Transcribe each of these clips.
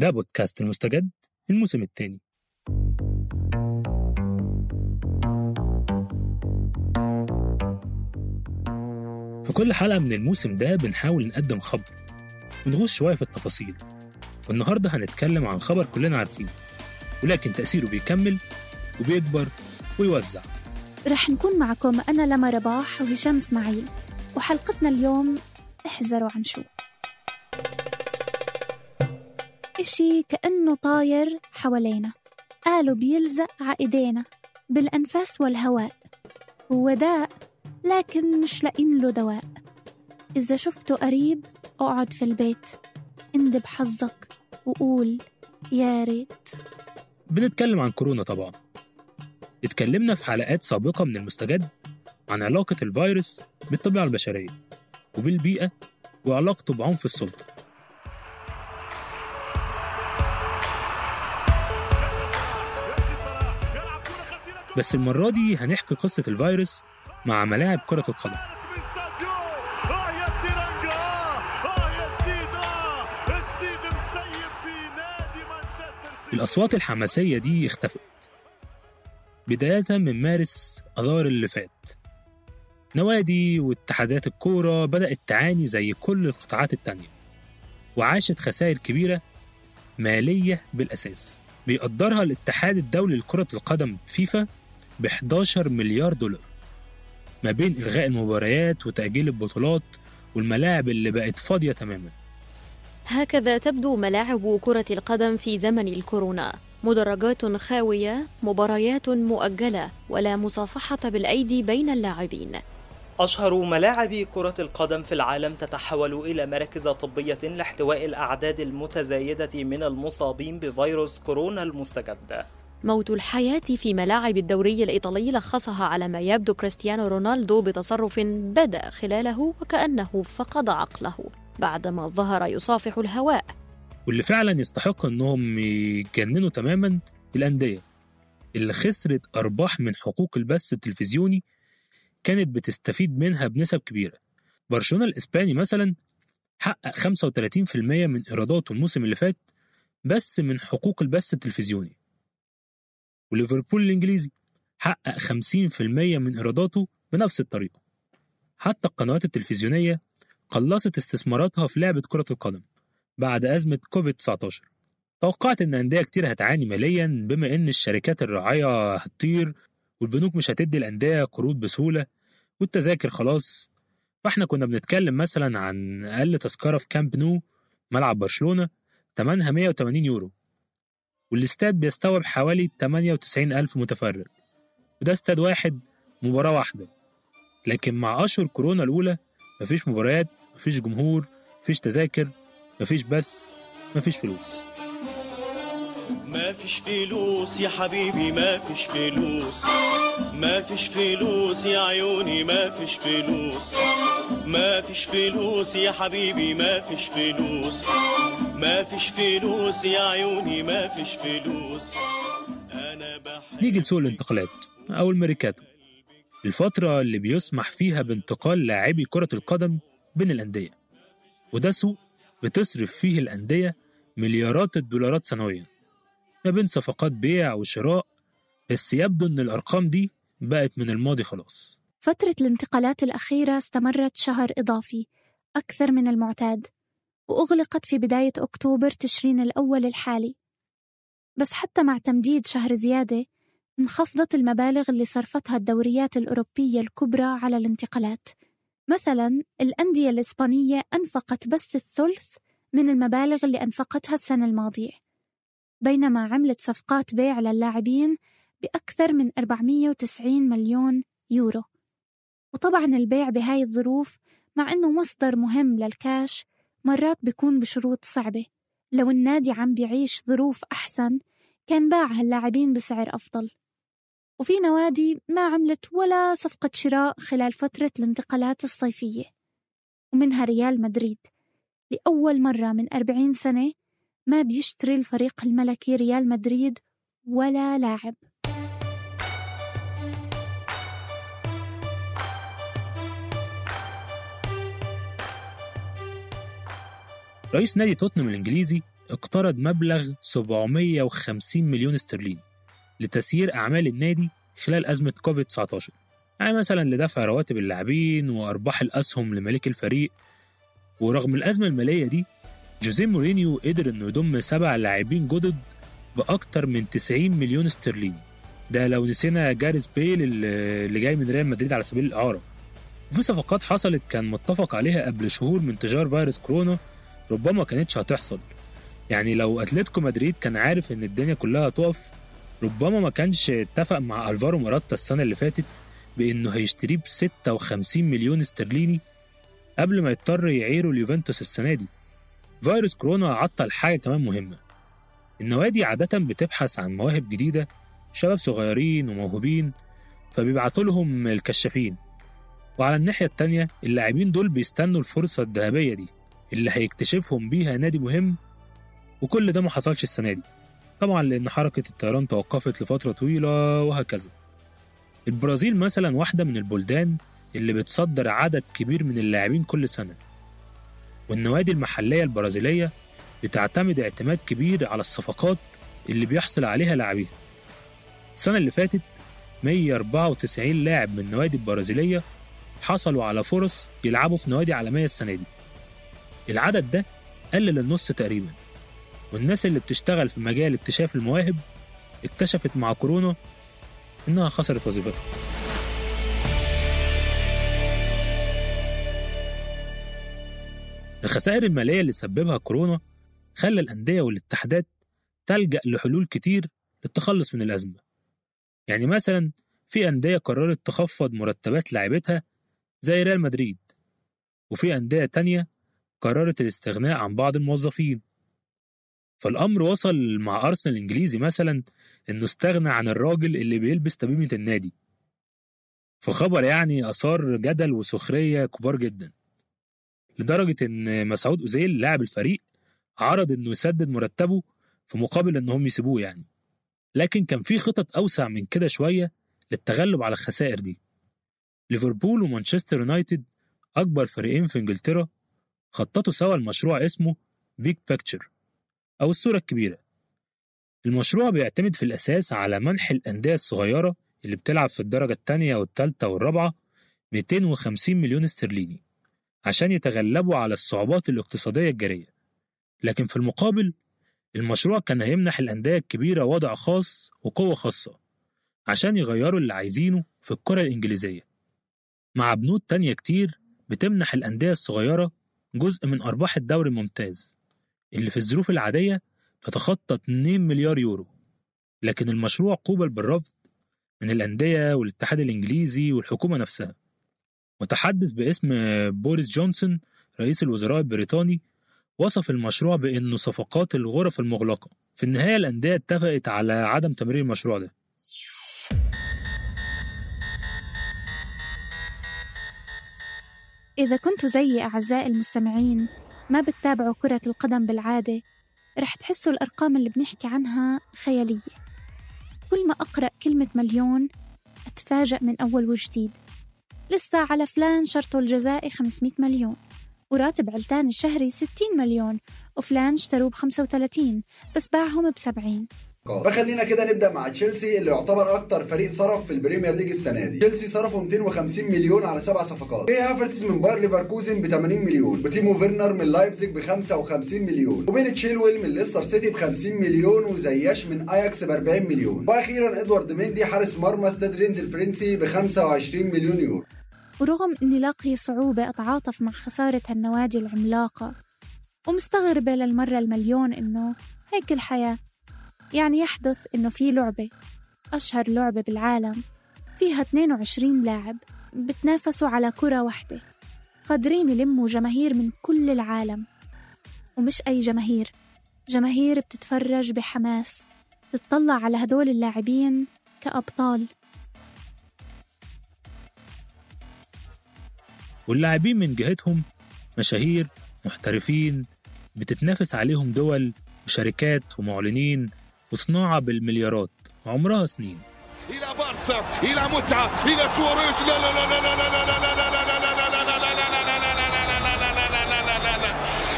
ده بودكاست المستجد الموسم الثاني في كل حلقة من الموسم ده بنحاول نقدم خبر ونغوص شوية في التفاصيل والنهاردة هنتكلم عن خبر كلنا عارفينه ولكن تأثيره بيكمل وبيكبر ويوزع. رح نكون معكم أنا لما رباح وهشام إسماعيل وحلقتنا اليوم احذروا عن شو؟ إشي كأنه طاير حوالينا. قالوا بيلزق ع إيدينا بالأنفاس والهواء. هو داء لكن مش لاقين له دواء. إذا شفته قريب أقعد في البيت. اندب حظك وقول يا ريت. بنتكلم عن كورونا طبعا. اتكلمنا في حلقات سابقة من المستجد عن علاقة الفيروس بالطبيعة البشرية وبالبيئة وعلاقته بعنف السلطة. بس المرة دي هنحكي قصة الفيروس مع ملاعب كرة القدم. الأصوات الحماسية دي اختفت. بداية من مارس أذار اللي فات. نوادي واتحادات الكورة بدأت تعاني زي كل القطاعات التانية. وعاشت خسائر كبيرة مالية بالأساس. بيقدرها الاتحاد الدولي لكرة القدم فيفا ب 11 مليار دولار. ما بين إلغاء المباريات وتأجيل البطولات والملاعب اللي بقت فاضية تماما. هكذا تبدو ملاعب كرة القدم في زمن الكورونا. مدرجات خاوية مباريات مؤجلة ولا مصافحة بالأيدي بين اللاعبين. أشهر ملاعب كرة القدم في العالم تتحول إلى مراكز طبية لاحتواء الأعداد المتزايدة من المصابين بفيروس كورونا المستجد. موت الحياة في ملاعب الدوري الإيطالي لخصها على ما يبدو كريستيانو رونالدو بتصرف بدا خلاله وكأنه فقد عقله بعدما ظهر يصافح الهواء. واللي فعلا يستحق إنهم يتجننوا تماما الأندية اللي خسرت أرباح من حقوق البث التلفزيوني كانت بتستفيد منها بنسب كبيرة. برشلونة الإسباني مثلا حقق 35% من إيراداته الموسم اللي فات بس من حقوق البث التلفزيوني. وليفربول الإنجليزي حقق 50% من إيراداته بنفس الطريقة. حتى القنوات التلفزيونية قلصت استثماراتها في لعبة كرة القدم بعد أزمة كوفيد 19 توقعت إن أندية كتير هتعاني ماليا بما إن الشركات الراعية هتطير والبنوك مش هتدي الأندية قروض بسهولة والتذاكر خلاص. فإحنا كنا بنتكلم مثلا عن أقل تذكرة في كامب نو ملعب برشلونة تمنها 180 يورو. والاستاد بيستوعب حوالي 98 ألف متفرج. وده استاد واحد مباراة واحدة. لكن مع أشهر كورونا الأولى مفيش مباريات مفيش جمهور مفيش تذاكر مفيش بث مفيش فلوس. ما فيش فلوس يا حبيبي ما فيش فلوس. ما فيش فلوس يا عيوني ما فيش فلوس. ما فيش فلوس يا حبيبي ما فيش فلوس. ما فيش فلوس يا عيوني ما فيش فلوس. أنا بحب نيجي لسوق الانتقالات أو الميركاتو الفترة اللي بيسمح فيها بانتقال لاعبي كرة القدم بين الأندية. وده سوق بتصرف فيه الأندية مليارات الدولارات سنويا. ما بين صفقات بيع وشراء بس يبدو إن الأرقام دي بقت من الماضي خلاص. فترة الانتقالات الأخيرة استمرت شهر إضافي أكثر من المعتاد. وأغلقت في بداية أكتوبر تشرين الأول الحالي. بس حتى مع تمديد شهر زيادة انخفضت المبالغ اللي صرفتها الدوريات الأوروبية الكبرى على الانتقالات. مثلا الأندية الإسبانية أنفقت بس الثلث من المبالغ اللي أنفقتها السنة الماضية. بينما عملت صفقات بيع للاعبين بأكثر من 490 مليون يورو. وطبعا البيع بهاي الظروف مع أنه مصدر مهم للكاش مرات بيكون بشروط صعبة. لو النادي عم بيعيش ظروف أحسن كان باع هاللاعبين بسعر أفضل. وفي نوادي ما عملت ولا صفقة شراء خلال فترة الانتقالات الصيفية. ومنها ريال مدريد. لأول مرة من 40 سنة ما بيشتري الفريق الملكي ريال مدريد ولا لاعب. رئيس نادي توتنهام الإنجليزي اقترض مبلغ 750 مليون استرليني لتسيير أعمال النادي خلال أزمة كوفيد 19 يعني مثلا لدفع رواتب اللاعبين وأرباح الأسهم لمالك الفريق. ورغم الأزمة المالية دي جوزيه مورينيو قدر إنه يضم سبع لاعبين جدد بأكتر من 90 مليون استرليني. ده لو نسينا جاريث بيل اللي جاي من ريال مدريد على سبيل الإعارة. وفي صفقات حصلت كان متفق عليها قبل شهور من انتشار فيروس كورونا ربما ما كانتش هتحصل. يعني لو أتلتيكو مدريد كان عارف إن الدنيا كلها هتقف ربما ما كانش اتفق مع ألفارو مراتا السنة اللي فاتت بإنه هيشتريه ب 56 مليون استرليني قبل ما يضطر يعيره اليوفنتوس السنة دي. فيروس كورونا عطل حاجة كمان مهمة. النوادي عادة بتبحث عن مواهب جديدة شباب صغيرين وموهوبين فبيبعتوا لهم الكشافين. وعلى الناحية التانية اللاعبين دول بيستنوا الفرصة الذهبية دي. اللي هيكتشفهم بيها نادي مهم وكل ده ما حصلش السنة دي. طبعا لأن حركة الطيران توقفت لفترة طويلة وهكذا. البرازيل مثلا واحدة من البلدان اللي بتصدر عدد كبير من اللاعبين كل سنة. والنوادي المحلية البرازيلية بتعتمد اعتماد كبير على الصفقات اللي بيحصل عليها لاعبيها. السنة اللي فاتت 194 لاعب من النوادي البرازيلية حصلوا على فرص يلعبوا في نوادي عالمية السنة دي. العدد ده قل للنص تقريبا. والناس اللي بتشتغل في مجال اكتشاف المواهب اكتشفت مع كورونا إنها خسرت وظيفتها. الخسائر المالية اللي سببها كورونا خلى الأندية والاتحادات تلجأ لحلول كتير للتخلص من الأزمة. يعني مثلا في أندية قررت تخفض مرتبات لاعبتها زي ريال مدريد وفي أندية تانية قررت الاستغناء عن بعض الموظفين. فالأمر وصل مع أرسنال الإنجليزي مثلا إنه استغنى عن الراجل اللي بيلبس تميمة النادي. في خبر يعني أثار جدل وسخرية كبار جدا. لدرجة إن مسعود أوزيل لاعب الفريق عرض إنه يسدد مرتبه في مقابل إنهم يسيبوه يعني. لكن كان في خطط أوسع من كده شوية للتغلب على الخسائر دي. ليفربول ومانشستر يونايتد أكبر فريقين في إنجلترا خططوا سوا لمشروع اسمه Big Picture أو الصورة الكبيرة. المشروع بيعتمد في الأساس على منح الأندية الصغيرة اللي بتلعب في الدرجة الثانية والثالثة والرابعة 250 مليون استرليني عشان يتغلبوا على الصعوبات الاقتصادية الجارية. لكن في المقابل المشروع كان هيمنح الأندية الكبيرة وضع خاص وقوة خاصة عشان يغيروا اللي عايزينه في الكرة الإنجليزية. مع بنود تانية كتير بتمنح الأندية الصغيرة جزء من أرباح الدوري الممتاز اللي في الظروف العادية تتخطى 2 مليار يورو. لكن المشروع قوبل بالرفض من الأندية والاتحاد الإنجليزي والحكومة نفسها. متحدث باسم بوريس جونسون رئيس الوزراء البريطاني وصف المشروع بأنه صفقات الغرف المغلقة. في النهاية الأندية اتفقت على عدم تمرير المشروع ده. إذا كنتوا زيي أعزائي المستمعين ما بتتابعوا كرة القدم بالعادة رح تحسوا الأرقام اللي بنحكي عنها خيالية. كل ما أقرأ كلمة مليون أتفاجأ من أول وجديد. لسه فلان شرطه الجزائي 500 مليون وراتب علتان الشهري 60 مليون وفلان اشتروه ب 35 بس باعهم ب 70 صفقات فخلينا كده نبدأ مع تشيلسي اللي يعتبر أكتر فريق صرف في البريمير ليج السنة دي. تشيلسي صرفوا 250 مليون على سبع صفقات. كي هافرتز من باير ليفركوزن ب 80 مليون. وتيمو فيرنر من لايبزيج ب 55 مليون. وبن تشيلويل من ليستر سيتي ب 50 مليون. وزياش من آياكس ب 40 مليون. وأخيرا إدوارد ميندي حارس مرمى ستاد رينز الفرنسي ب 25 مليون يورو. ورغم إني لاقي صعوبة أتعاطف مع خسارة هالنوادي العملاقة. ومستغربة للمرة المليون إنه هيك الحياة يعني يحدث إنه في لعبة أشهر لعبة بالعالم فيها 22 لاعب بتنافسوا على كرة واحدة. قادرين يلموا جماهير من كل العالم. ومش أي جماهير جماهير بتتفرج بحماس تتطلع على هدول اللاعبين كأبطال. واللاعبين من جهتهم مشاهير محترفين بتتنافس عليهم دول وشركات ومعلنين وصناعة بالمليارات عمرها سنين إلى بارسا إلى متعه إلى سواريز لا لا لا لا لا لا لا لا لا لا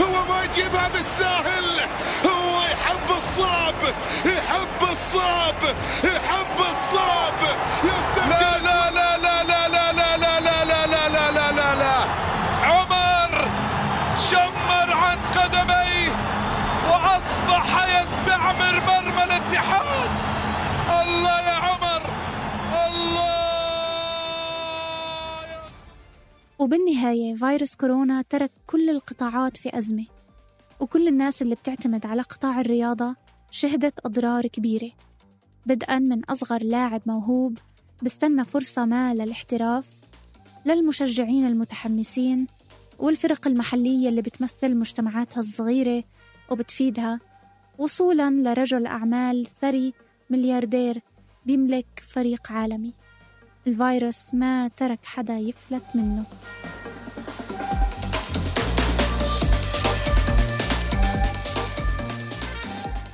هو ما يجيبها بالساهل هو يحب الصعب يحب الصعب يحب الصعب لا وبالنهاية فيروس كورونا ترك كل القطاعات في أزمة وكل الناس اللي بتعتمد على قطاع الرياضة شهدت أضرار كبيرة. بدءا من أصغر لاعب موهوب بستنى فرصة ما للاحتراف للمشجعين المتحمسين والفرق المحلية اللي بتمثل مجتمعاتها الصغيرة وبتفيدها. وصولا لرجل أعمال ثري ملياردير بيملك فريق عالمي. الفيروس ما ترك حدا يفلت منه.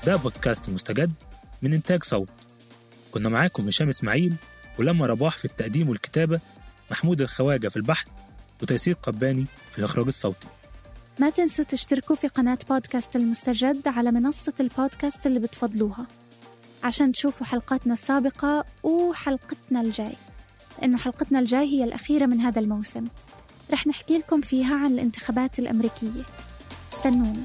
ده بودكاست مستجد من إنتاج صوت. كنا معاكم هشام إسماعيل ولما رباح في التقديم والكتابة محمود الخواجة في البحث وتيسير قباني في الإخراج الصوتي. ما تنسوا تشتركوا في قناة بودكاست المستجد على منصة البودكاست اللي بتفضلوها عشان تشوفوا حلقاتنا السابقة وحلقتنا الجاي لأنه حلقتنا الجاي هي الأخيرة من هذا الموسم رح نحكي لكم فيها عن الانتخابات الأمريكية استنونا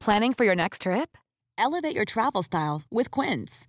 Planning for your next trip? Elevate your travel style with Quince.